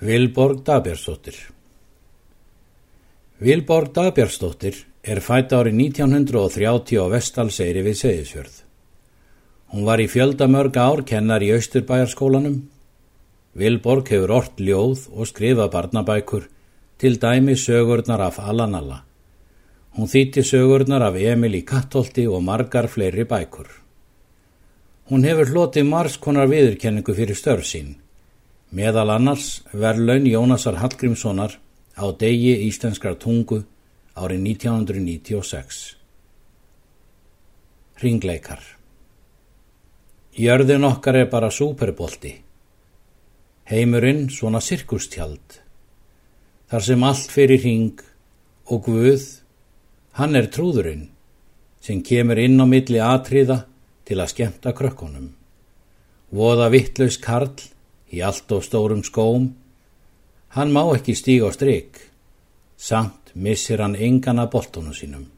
Vilborg Dagbjörnsdóttir Vilborg Dagbjörnsdóttir er fætt árið 1930 á Vestalseyri við Seyðisfjörð. Hún var í fjöldamörg ár kennar í Austurbæjarskólanum. Vilborg hefur ort ljóð og skrifað barnabækur til dæmi sögurnar af Alanalla. Hún þýtti sögurnar af Emil í Kattholti og margar fleiri bækur. Hún hefur hlotið margskonar viðurkenningu fyrir störf sín. Meðal annars verðlaun Jónasar Hallgrímssonar á degi íslenskrar tungu árið 1996. Ringleikar Jörðin okkar er bara superbolti. Heimurinn svona sirkustjald. Þar sem allt fyrir hring og Guð, hann er trúðurinn sem kemur inn á milli atriða til að skemta krökkunum. Voða vittlaus karl í allt og stórum skóm. Hann má ekki stíga á stryk, samt missir hann engana boltunum sínum.